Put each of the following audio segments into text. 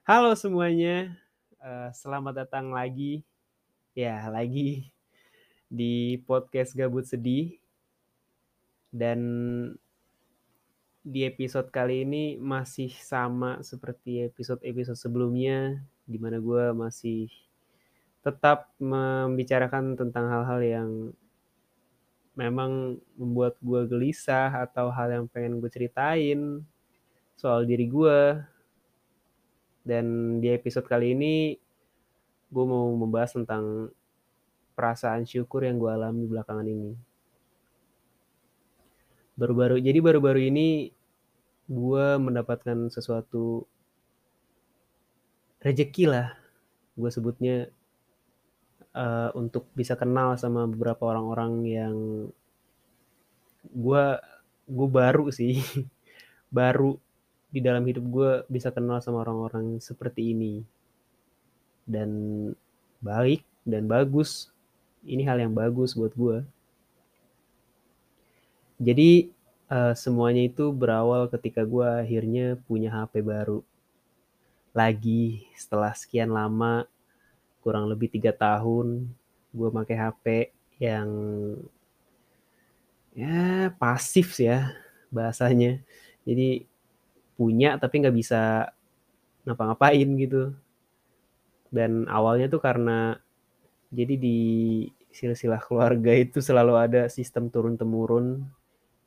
Halo semuanya, eee, selamat datang lagi, ya lagi di podcast Gabut Sedih. Dan di episode kali ini masih sama seperti episode-episode sebelumnya, di mana gue masih tetap membicarakan tentang hal-hal yang memang membuat gue gelisah atau hal yang pengen gue ceritain soal diri gue. Dan di episode kali ini gue mau membahas tentang perasaan syukur yang gue alami belakangan ini. Baru-baru jadi baru-baru ini gue mendapatkan sesuatu rezeki lah, gue sebutnya, eee, untuk bisa kenal sama beberapa orang-orang yang gue gue baru sih, baru di dalam hidup gue bisa kenal sama orang-orang seperti ini. Dan baik dan bagus, ini hal yang bagus buat gue. Jadi, eee, semuanya itu berawal ketika gue akhirnya punya HP baru. Lagi setelah sekian lama, kurang lebih 3 tahun, gue make HP yang ya pasif sih ya bahasanya. Jadi punya tapi nggak bisa ngapa-ngapain gitu. Dan awalnya tuh karena jadi di silsilah keluarga itu selalu ada sistem turun-temurun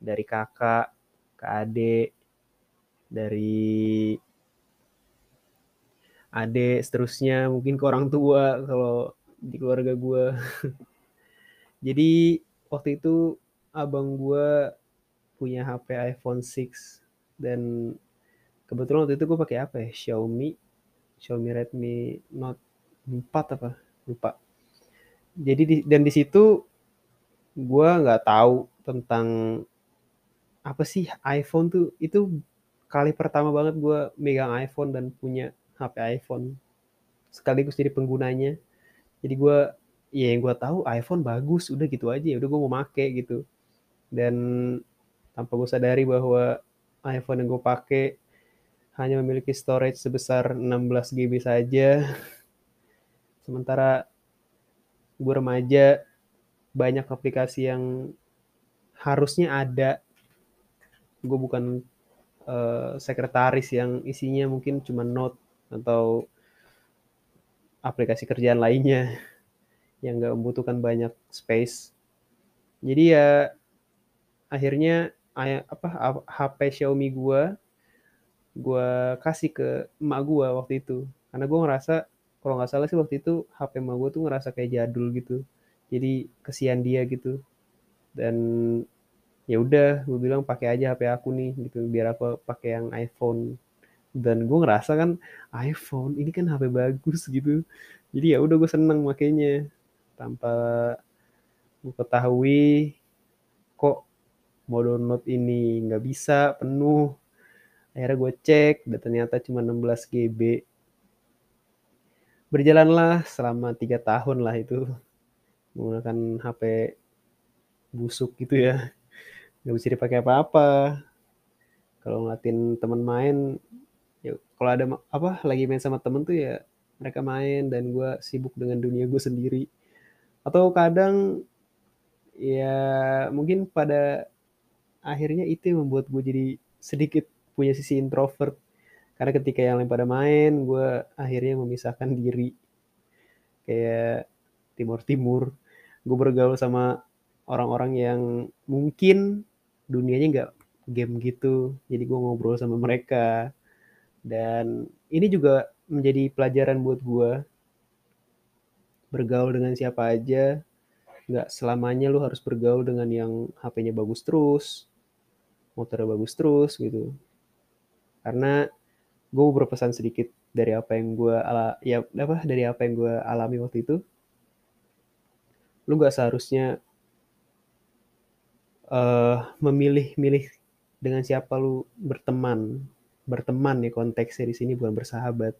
dari kakak ke adik, dari adik seterusnya mungkin ke orang tua kalau di keluarga gue. Jadi waktu itu abang gue punya HP iPhone 6 dan kebetulan waktu itu gue pakai apa ya, Xiaomi Xiaomi Redmi Note 4 apa, lupa. Jadi di dan di situ gue nggak tahu tentang apa sih iPhone tuh, itu kali pertama banget gue megang iPhone dan punya HP iPhone, sekaligus jadi penggunanya. Jadi gue ya yang gue tahu iPhone bagus, udah gitu aja, ya udah gue mau make gitu. Dan tanpa gue sadari bahwa iPhone yang gue pakai hanya memiliki storage sebesar 16 GB saja. Sementara gue remaja, banyak aplikasi yang harusnya ada. Gue bukan uh, sekretaris yang isinya mungkin cuma note atau aplikasi kerjaan lainnya yang gak membutuhkan banyak space. Jadi ya akhirnya apa HP Xiaomi gue gue kasih ke emak gue waktu itu. Karena gue ngerasa kalau nggak salah sih waktu itu HP emak gue tuh ngerasa kayak jadul gitu. Jadi kesian dia gitu. Dan ya udah gue bilang pakai aja HP aku nih gitu. Biar aku pakai yang iPhone. Dan gue ngerasa kan iPhone ini kan HP bagus gitu. Jadi ya udah gue seneng makainya. Tanpa gue ketahui kok mau download ini nggak bisa penuh akhirnya gue cek dan ternyata cuma 16 GB berjalanlah selama tiga tahun lah itu. Menggunakan HP busuk gitu ya. Nggak bisa dipakai apa-apa. Kalau ngeliatin temen main ya kalau ada apa lagi main sama temen tuh ya mereka main dan gue sibuk dengan dunia gue sendiri. Atau kadang ya mungkin pada akhirnya itu yang membuat gue jadi sedikit punya sisi introvert. Karena ketika yang lain pada main gue akhirnya memisahkan diri. Kayak timur-timur. Gue bergaul sama orang-orang yang mungkin dunianya nggak game gitu. Jadi gue ngobrol sama mereka. Dan ini juga menjadi pelajaran buat gue bergaul dengan siapa aja. Nggak selamanya lu harus bergaul dengan yang HP-nya bagus terus motornya bagus terus gitu karena gue berpesan sedikit dari apa yang gue ala ya apa dari apa yang gue alami waktu itu. Lu gak seharusnya uh, memilih-milih dengan siapa lu berteman. Berteman ya konteksnya di sini bukan bersahabat.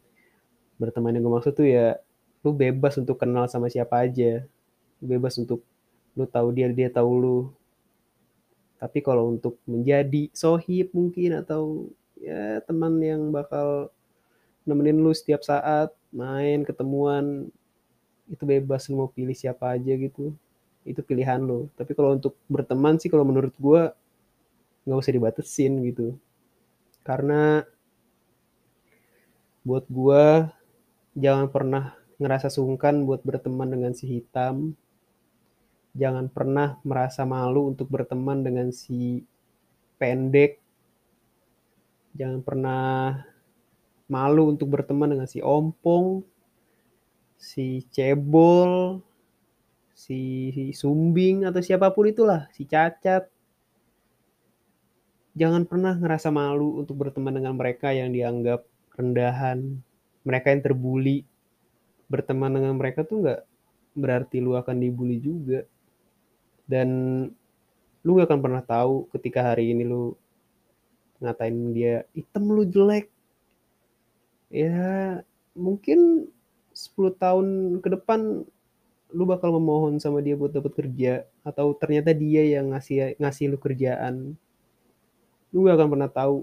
Berteman yang gue maksud tuh ya lu bebas untuk kenal sama siapa aja. Lu bebas untuk lu tahu dia dia tahu lu. Tapi kalau untuk menjadi sohib mungkin atau ya teman yang bakal nemenin lu setiap saat, main, ketemuan, itu bebas lu mau pilih siapa aja gitu. Itu pilihan lu. Tapi kalau untuk berteman sih kalau menurut gua nggak usah dibatesin gitu. Karena buat gua jangan pernah ngerasa sungkan buat berteman dengan si hitam. Jangan pernah merasa malu untuk berteman dengan si pendek. Jangan pernah malu untuk berteman dengan si ompong, si cebol, si sumbing atau siapa pun itulah, si cacat. Jangan pernah ngerasa malu untuk berteman dengan mereka yang dianggap rendahan, mereka yang terbuli. Berteman dengan mereka tuh nggak berarti lu akan dibully juga. Dan lu gak akan pernah tahu ketika hari ini lu ngatain dia hitam lu jelek. Ya mungkin 10 tahun ke depan lu bakal memohon sama dia buat dapat kerja atau ternyata dia yang ngasih ngasih lu kerjaan. Lu gak akan pernah tahu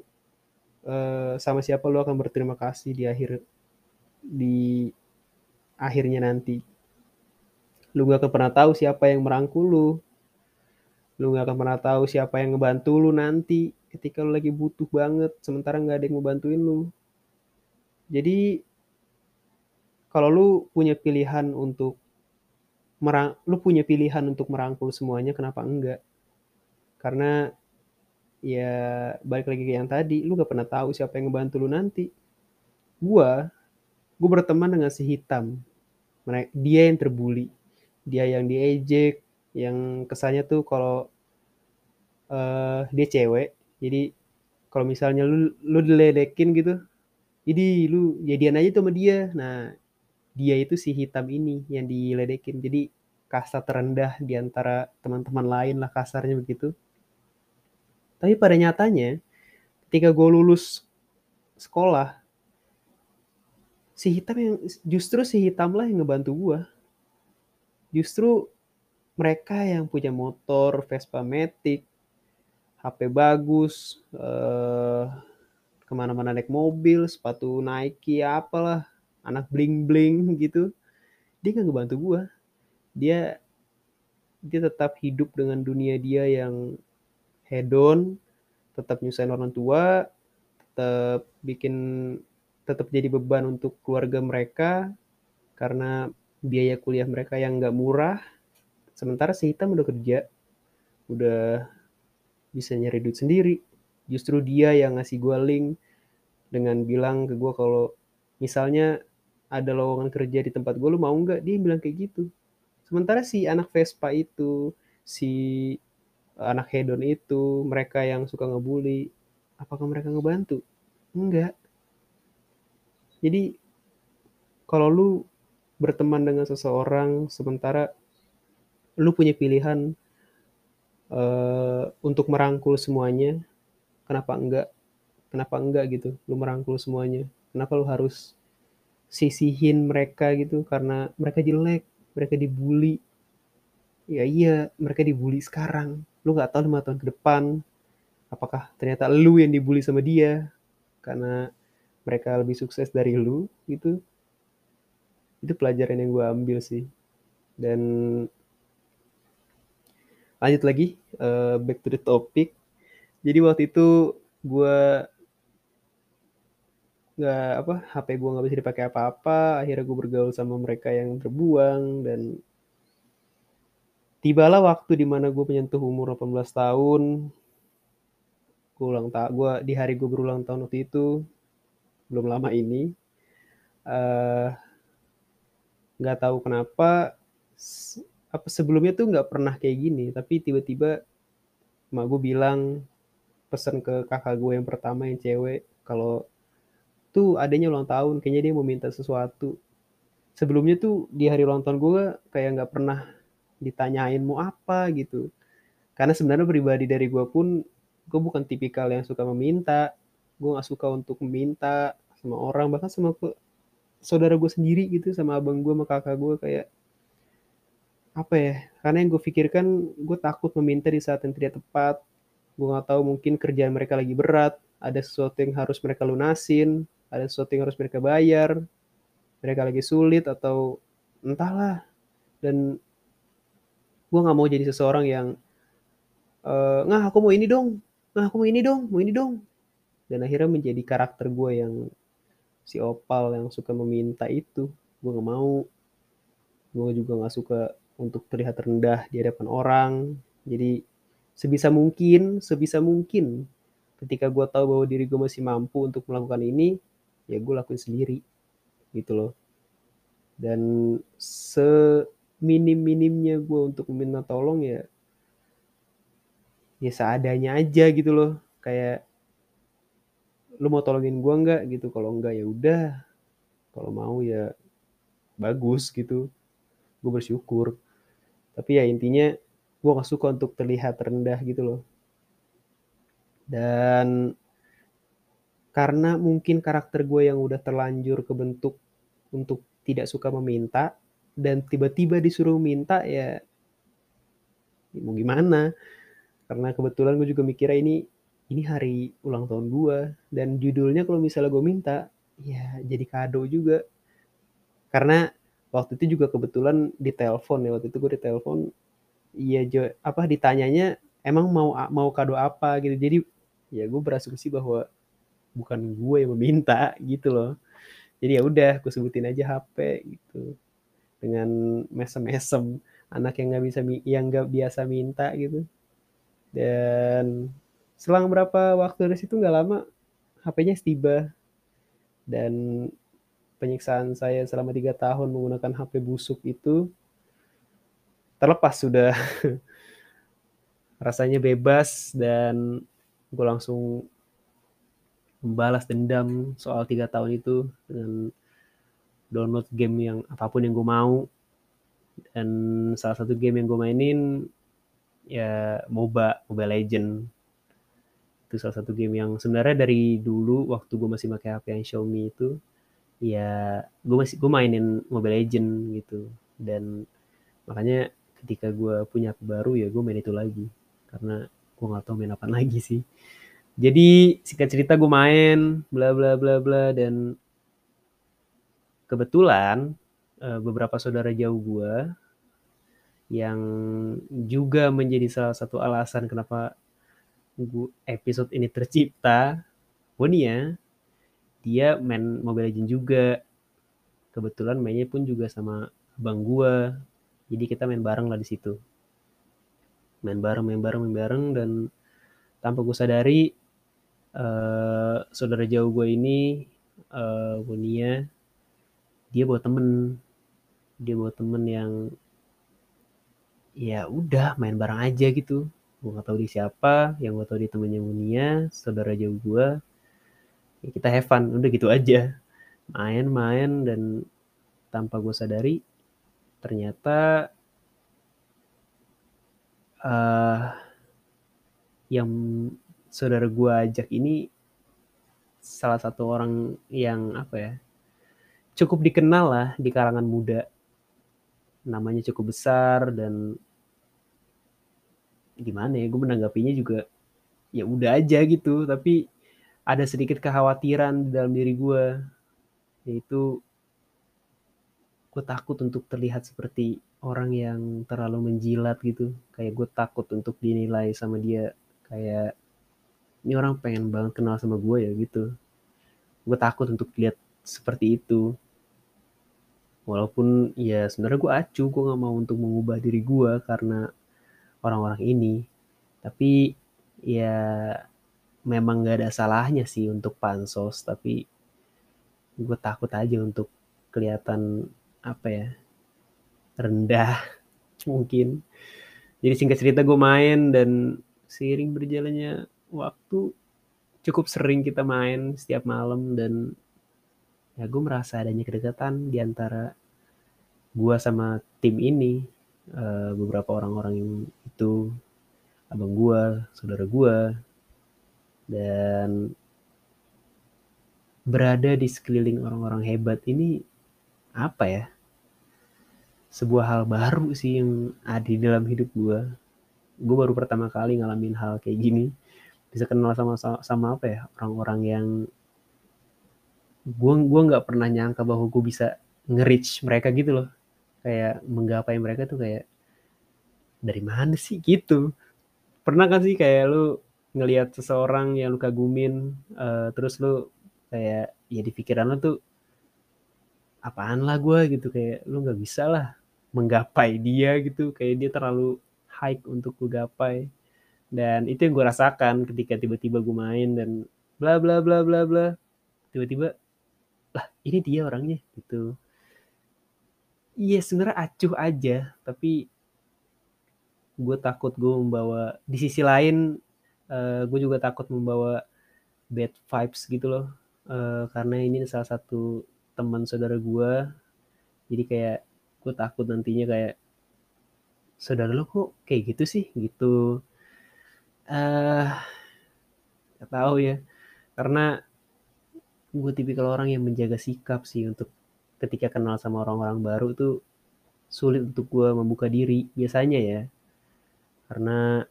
uh, sama siapa lu akan berterima kasih di akhir di akhirnya nanti. Lu gak akan pernah tahu siapa yang merangkul lu. Lu gak akan pernah tahu siapa yang ngebantu lu nanti ketika lu lagi butuh banget sementara nggak ada yang mau bantuin lu. Jadi kalau lu punya pilihan untuk merang lu punya pilihan untuk merangkul semuanya kenapa enggak? Karena ya balik lagi ke yang tadi lu gak pernah tahu siapa yang ngebantu lu nanti. Gua gua berteman dengan si hitam. Dia yang terbuli dia yang diejek yang kesannya tuh kalau uh, dia cewek jadi kalau misalnya lu lu diledekin gitu jadi lu jadian aja tuh sama dia. Nah dia itu si hitam ini yang diledekin. Jadi kasta terendah di antara teman-teman lain lah kasarnya begitu. Tapi pada nyatanya ketika gue lulus sekolah si hitam yang justru si hitam lah yang ngebantu gue justru mereka yang punya motor Vespa Matic, HP bagus, eh, ke mana-mana naik mobil, sepatu Nike, apalah, anak bling-bling gitu, dia nggak ngebantu gue. Dia dia tetap hidup dengan dunia dia yang hedon, tetap nyusahin orang tua, tetap bikin tetap jadi beban untuk keluarga mereka karena biaya kuliah mereka yang nggak murah Sementara si hitam udah kerja, udah bisa nyari duit sendiri. Justru dia yang ngasih gue link dengan bilang ke gue kalau misalnya ada lowongan kerja di tempat gue, lu mau nggak? Dia bilang kayak gitu. Sementara si anak Vespa itu, si anak hedon itu, mereka yang suka ngebully, apakah mereka ngebantu? Enggak. Jadi kalau lu berteman dengan seseorang sementara lu punya pilihan uh, untuk merangkul semuanya, kenapa enggak? Kenapa enggak gitu? Lu merangkul semuanya. Kenapa lu harus sisihin mereka gitu karena mereka jelek, mereka dibully. Ya iya, mereka dibully sekarang. Lu nggak tahu lima tahun ke depan apakah ternyata lu yang dibully sama dia karena mereka lebih sukses dari lu gitu. Itu pelajaran yang gue ambil sih. Dan lanjut lagi uh, back to the topic. Jadi waktu itu gue nggak apa HP gue nggak bisa dipakai apa-apa. Akhirnya gue bergaul sama mereka yang terbuang dan tibalah waktu di mana gue menyentuh umur 18 tahun. Gue ulang tahun gue di hari gue berulang tahun waktu itu belum lama ini eh, nggak uh, tahu kenapa apa sebelumnya tuh nggak pernah kayak gini tapi tiba-tiba mak gue bilang pesan ke kakak gue yang pertama yang cewek kalau tuh adanya ulang tahun kayaknya dia mau minta sesuatu. Sebelumnya tuh di hari ulang tahun gue kayak nggak pernah ditanyain mau apa gitu. Karena sebenarnya pribadi dari gue pun gue bukan tipikal yang suka meminta. Gue nggak suka untuk meminta sama orang bahkan sama saudara gue sendiri gitu sama abang gue sama kakak gue kayak apa ya, karena yang gue pikirkan gue takut meminta di saat yang tidak tepat. Gue nggak tahu mungkin kerjaan mereka lagi berat, ada sesuatu yang harus mereka lunasin. ada sesuatu yang harus mereka bayar mereka lagi sulit atau entahlah. Dan gue nggak mau jadi seseorang yang uh, nggak aku mau ini dong. Nggak aku mau ini dong mau ini dong. Dan akhirnya menjadi karakter gue yang si opal yang suka meminta itu. Gue nggak mau. Gue juga nggak suka untuk terlihat rendah di hadapan orang. Jadi sebisa mungkin sebisa mungkin ketika gue tahu bahwa diri gue masih mampu untuk melakukan ini ya gue lakuin sendiri gitu loh. Dan seminim-minimnya gue untuk meminta tolong ya ya seadanya aja gitu loh. Kayak lu mau tolongin gue nggak? Gitu. Kalau enggak ya udah. Kalau mau ya bagus gitu. Gue bersyukur tapi ya intinya gue gak suka untuk terlihat rendah gitu loh. Dan karena mungkin karakter gue yang udah terlanjur kebentuk untuk tidak suka meminta dan tiba-tiba disuruh minta ya, ya mau gimana? Karena kebetulan gue juga mikirnya ini ini hari ulang tahun gue dan judulnya kalau misalnya gue minta ya jadi kado juga. Karena waktu itu juga kebetulan di telepon ya waktu itu gue di telepon iya apa ditanyanya emang mau mau kado apa? gitu. Jadi ya gue berasumsi bahwa bukan gue yang meminta gitu loh. Jadi ya udah gue sebutin aja HP gitu. Dengan mesem-mesem anak yang nggak bisa yang nggak biasa minta gitu. Dan selang berapa waktu dari situ nggak lama HP-nya tiba dan penyiksaan saya selama tiga tahun menggunakan HP busuk itu terlepas sudah rasanya bebas dan gue langsung membalas dendam soal tiga tahun itu dengan download game yang apa pun yang gue mau. Dan salah satu game yang gue mainin ya MOBA Mobile Legend. Itu salah satu game yang sebenarnya dari dulu waktu gue masih pakai HP yang Xiaomi itu ya gue masih gue mainin Mobile Legend gitu. Dan makanya ketika gue punya HP baru ya gue main itu lagi. Karena gue nggak tahu main apa lagi sih. Jadi singkat cerita gue main bla bla bla bla. Dan kebetulan eh, beberapa saudara jauh gue yang juga menjadi salah satu alasan kenapa gue episode ini tercipta Bonia dia main Mobile Legends juga. Kebetulan mainnya pun juga sama abang gue jadi kita main bareng lah di situ. Main bareng main bareng main bareng dan tanpa gue sadari uh, saudara jauh gue ini uh, Bonia dia bawa temen. Dia bawa temen yang ya udah main bareng aja gitu. Gue gak tahu di siapa yang gue tahu di temennya Munia saudara jauh gue ya kita have fun. Udah gitu aja. Main-main dan tanpa gue sadari ternyata uh, yang saudara gue ajak ini salah satu orang yang apa ya cukup dikenal lah di kalangan muda. Namanya cukup besar dan gimana ya gue menanggapinya juga ya udah aja gitu. Tapi ada sedikit kekhawatiran dalam diri gue yaitu gue takut untuk terlihat seperti orang yang terlalu menjilat gitu. Kayak gue takut untuk dinilai sama dia. Kayak ini orang pengen banget kenal sama gue ya gitu. Gue takut untuk lihat seperti itu. Walaupun ya sebenarnya gue acu gue nggak mau untuk mengubah diri gue karena orang-orang ini. Tapi ya memang gak ada salahnya sih untuk pansos tapi gue takut aja untuk kelihatan apa ya rendah mungkin. Jadi singkat cerita gue main dan seiring berjalannya waktu cukup sering kita main setiap malam dan ya gue merasa adanya kedekatan di antara gue sama tim ini. Uh, beberapa orang-orang yang itu abang gue saudara gue dan berada di sekeliling orang-orang hebat ini apa ya? Sebuah hal baru sih yang ada di dalam hidup gue gue baru pertama kali ngalamin hal kayak gini. Bisa kenal sama sama, apa ya? Orang-orang yang gue gue nggak pernah nyangka bahwa gue bisa nge-reach mereka gitu loh. Kayak menggapai mereka tuh kayak dari mana sih? Gitu. Pernah kan sih kayak lu ngelihat seseorang yang lu kagumin uh, terus lu kayak ya di pikiran lu tuh apaan lah gue gitu kayak lu nggak bisa lah menggapai dia gitu kayak dia terlalu high untuk gue gapai. Dan itu yang gue rasakan ketika tiba-tiba gue main dan bla bla bla bla bla tiba-tiba lah ini dia orangnya gitu. Iya sebenarnya acuh aja tapi gue takut gue membawa di sisi lain uh, gue juga takut membawa bad vibes gitu loh. Uh, karena ini salah satu teman saudara gue jadi kayak gue takut nantinya kayak saudara lo kok kayak gitu sih? Gitu. Uh, gak tahu ya. Karena gue tipikal orang yang menjaga sikap sih untuk ketika kenal sama orang-orang baru tuh sulit untuk gue membuka diri biasanya ya. Karena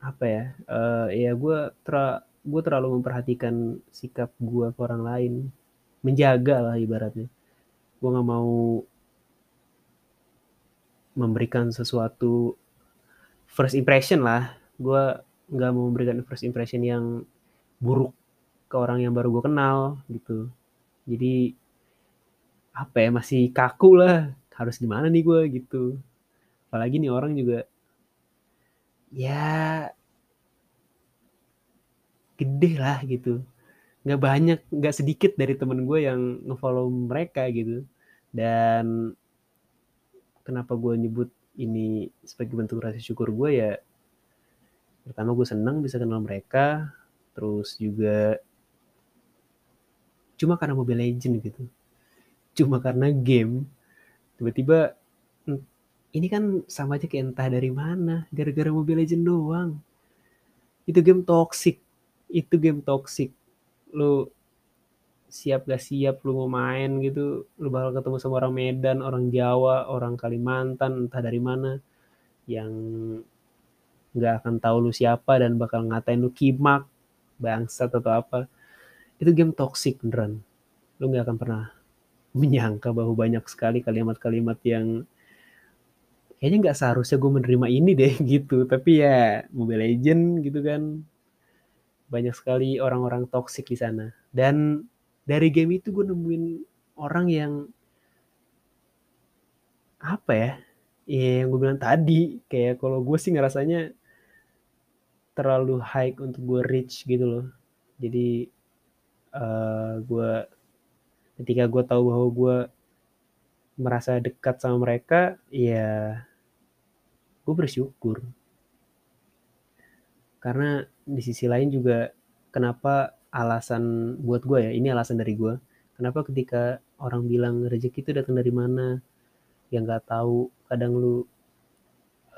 apa ya uh, ya gue ter gue terlalu memperhatikan sikap gue ke orang lain. Menjaga lah ibaratnya. Gue nggak mau memberikan sesuatu first impression lah. Gue nggak mau memberikan first impression yang buruk ke orang yang baru gue kenal gitu. Jadi apa ya masih kaku lah. Harus gimana nih gue gitu. Apalagi nih orang juga ya gede lah gitu. Nggak banyak nggak sedikit dari temen gue yang ngefollow mereka gitu. Dan kenapa gue nyebut ini sebagai bentuk rasa syukur gue ya pertama gue senang bisa kenal mereka terus juga cuma karena Mobile Legend gitu. Cuma karena game. Tiba-tiba ini kan sama aja kayak entah dari mana gara-gara Mobile Legend doang. Itu game toxic. Itu game toxic. Lu siap gak siap lu mau main gitu lu bakal ketemu sama orang Medan orang Jawa orang Kalimantan entah dari mana yang nggak akan tahu lu siapa dan bakal ngatain lu kimak bangsat atau apa. Itu game toxic beneran. Lu nggak akan pernah menyangka bahwa banyak sekali kalimat-kalimat yang kayaknya nggak seharusnya gue menerima ini deh gitu. Tapi ya Mobile Legend gitu kan. Banyak sekali orang-orang toksik di sana. Dan dari game itu gue nemuin orang yang apa ya? Ya yang gue bilang tadi kayak kalau gue sih ngerasanya terlalu high untuk gue reach gitu loh. Jadi uh, eh, gue ketika gue tahu bahwa gue merasa dekat sama mereka ya gue bersyukur. Karena di sisi lain juga kenapa alasan buat gue ya ini alasan dari gue kenapa ketika orang bilang rezeki itu datang dari mana yang nggak tahu kadang lu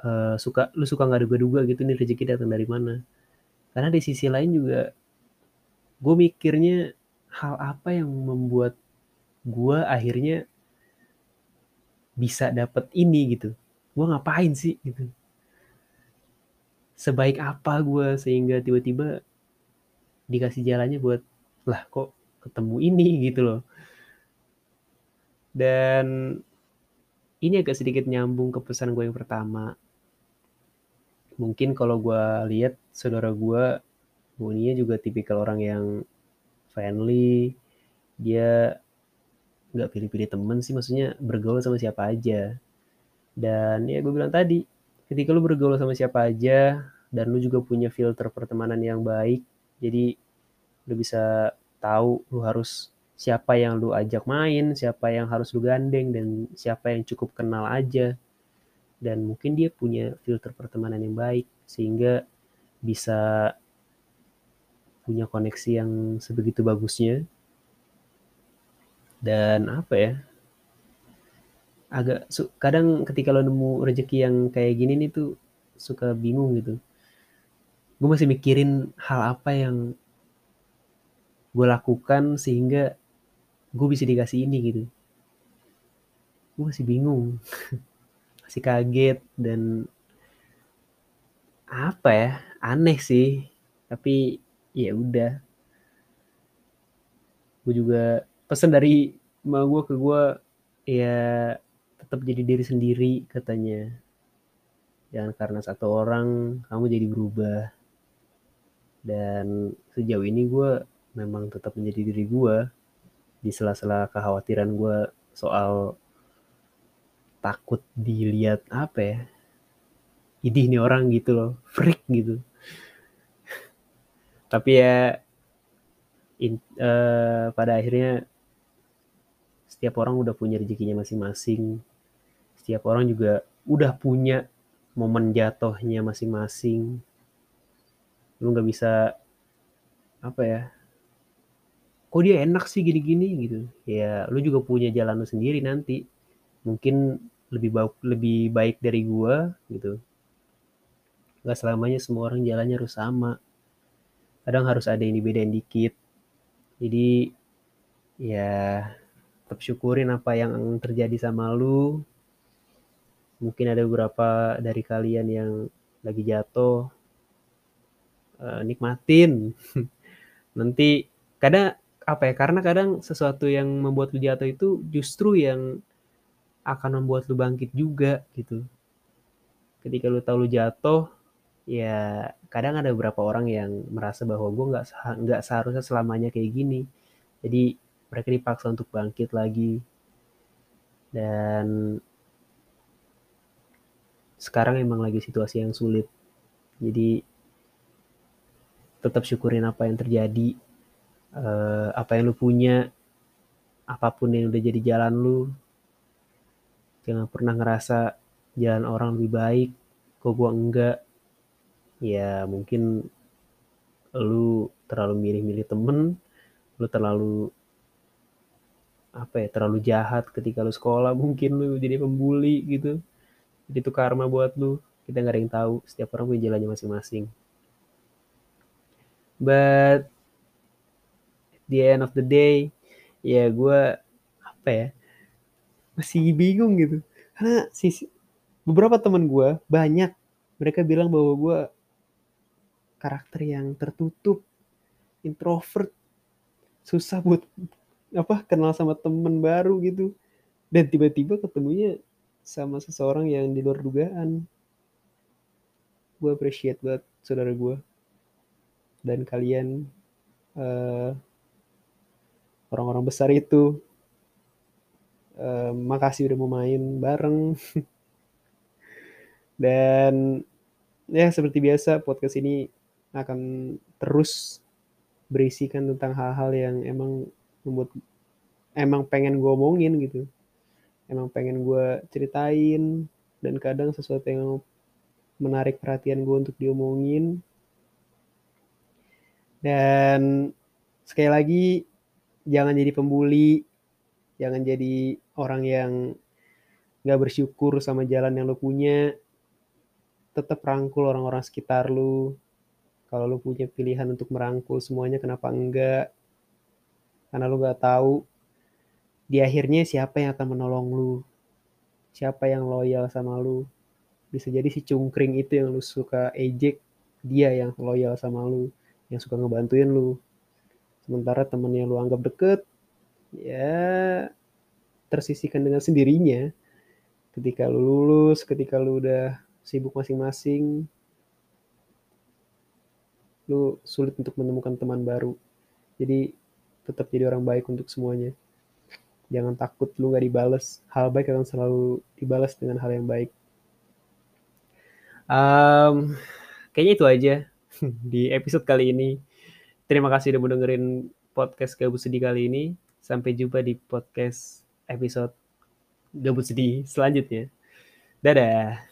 uh, suka lu suka nggak duga-duga gitu nih rezeki datang dari mana. Karena di sisi lain juga gue mikirnya hal apa yang membuat gue akhirnya bisa dapet ini gitu gue ngapain sih? Gitu. Sebaik apa gue sehingga tiba-tiba dikasih jalannya buat lah kok ketemu ini? Gitu loh. Dan ini agak sedikit nyambung ke pesan gue yang pertama. Mungkin kalau gue lihat saudara gue Munia juga tipikal orang yang friendly. Dia nggak pilih-pilih temen sih maksudnya bergaul sama siapa aja dan ya gue bilang tadi, ketika lu bergaul sama siapa aja dan lu juga punya filter pertemanan yang baik, jadi lu bisa tahu lu harus siapa yang lu ajak main, siapa yang harus lu gandeng dan siapa yang cukup kenal aja. Dan mungkin dia punya filter pertemanan yang baik sehingga bisa punya koneksi yang sebegitu bagusnya. Dan apa ya? Agak kadang ketika lo nemu rezeki yang kayak gini nih tuh suka bingung gitu. Gue masih mikirin hal apa yang gue lakukan sehingga gue bisa dikasih ini gitu. Gue masih bingung masih kaget dan apa ya aneh sih. Tapi ya udah. Gue juga pesan dari emak gue ke gue ya tetap jadi diri sendiri katanya. Jangan karena satu orang kamu jadi berubah. Dan sejauh ini gue memang tetap menjadi diri gue di sela-sela kekhawatiran gue soal takut dilihat apa ya idih nih orang gitu loh freak gitu. Tapi ya in, uh, pada akhirnya setiap orang udah punya rezekinya masing-masing setiap orang juga udah punya momen jatuhnya masing-masing. Lu nggak bisa apa ya kok dia enak sih gini-gini gitu. Ya lu juga punya jalan lu sendiri nanti. Mungkin lebih baik lebih baik dari gua gitu. Nggak selamanya semua orang jalannya harus sama. Kadang harus ada yang dibedain dikit. Jadi ya tetap syukurin apa yang terjadi sama lu mungkin ada beberapa dari kalian yang lagi jatuh uh, nikmatin. Nanti kadang apa ya karena kadang sesuatu yang membuat lu jatuh itu justru yang akan membuat lu bangkit juga gitu. Ketika lu tahu lu jatuh ya kadang ada beberapa orang yang merasa bahwa gue nggak nggak seharusnya selamanya kayak gini. Jadi mereka dipaksa untuk bangkit lagi. Dan sekarang emang lagi situasi yang sulit. Jadi tetap syukurin apa yang terjadi uh, apa yang lu punya apa pun yang udah jadi jalan lu. Jangan pernah ngerasa jalan orang lebih baik kok gua enggak. Ya mungkin lu terlalu milih-milih temen lu terlalu apa ya terlalu jahat ketika lu sekolah mungkin lu jadi pembuli gitu jadi itu karma buat lu. Kita nggak ada yang tahu. Setiap orang punya jalannya masing-masing. But at the end of the day ya gue apa ya masih bingung gitu. Karena sisi beberapa teman gue banyak mereka bilang bahwa gue karakter yang tertutup introvert susah buat apa kenal sama temen baru gitu. Dan tiba-tiba ketemunya sama seseorang yang di luar dugaan. Gue appreciate buat saudara gue dan kalian uh, orang-orang besar itu. Uh, makasih udah mau main bareng. Dan ya seperti biasa podcast ini akan terus berisikan tentang hal-hal yang emang membuat emang pengen gue omongin gitu emang pengen gue ceritain dan kadang sesuatu yang menarik perhatian gue untuk diomongin dan sekali lagi jangan jadi pembuli, jangan jadi orang yang gak bersyukur sama jalan yang lo punya. Tetap rangkul orang-orang sekitar lu. Kalau lu punya pilihan untuk merangkul semuanya, kenapa enggak? Karena lu gak tahu di akhirnya siapa yang akan menolong lu. Siapa yang loyal sama lu. Bisa jadi si cungkring itu yang lu suka ejek, dia yang loyal sama lu yang suka ngebantuin lu sementara temen yang lu anggap deket ya tersisihkan dengan sendirinya ketika lu lulus ketika lu udah sibuk masing-masing lu sulit untuk menemukan teman baru jadi tetap jadi orang baik untuk semuanya jangan takut lu gak dibales hal baik akan selalu dibalas dengan hal yang baik um, kayaknya itu aja di episode kali ini. Terima kasih udah mendengarin podcast Gabut Sedih kali ini. Sampai jumpa di podcast episode Gabut Sedih selanjutnya. Dadah.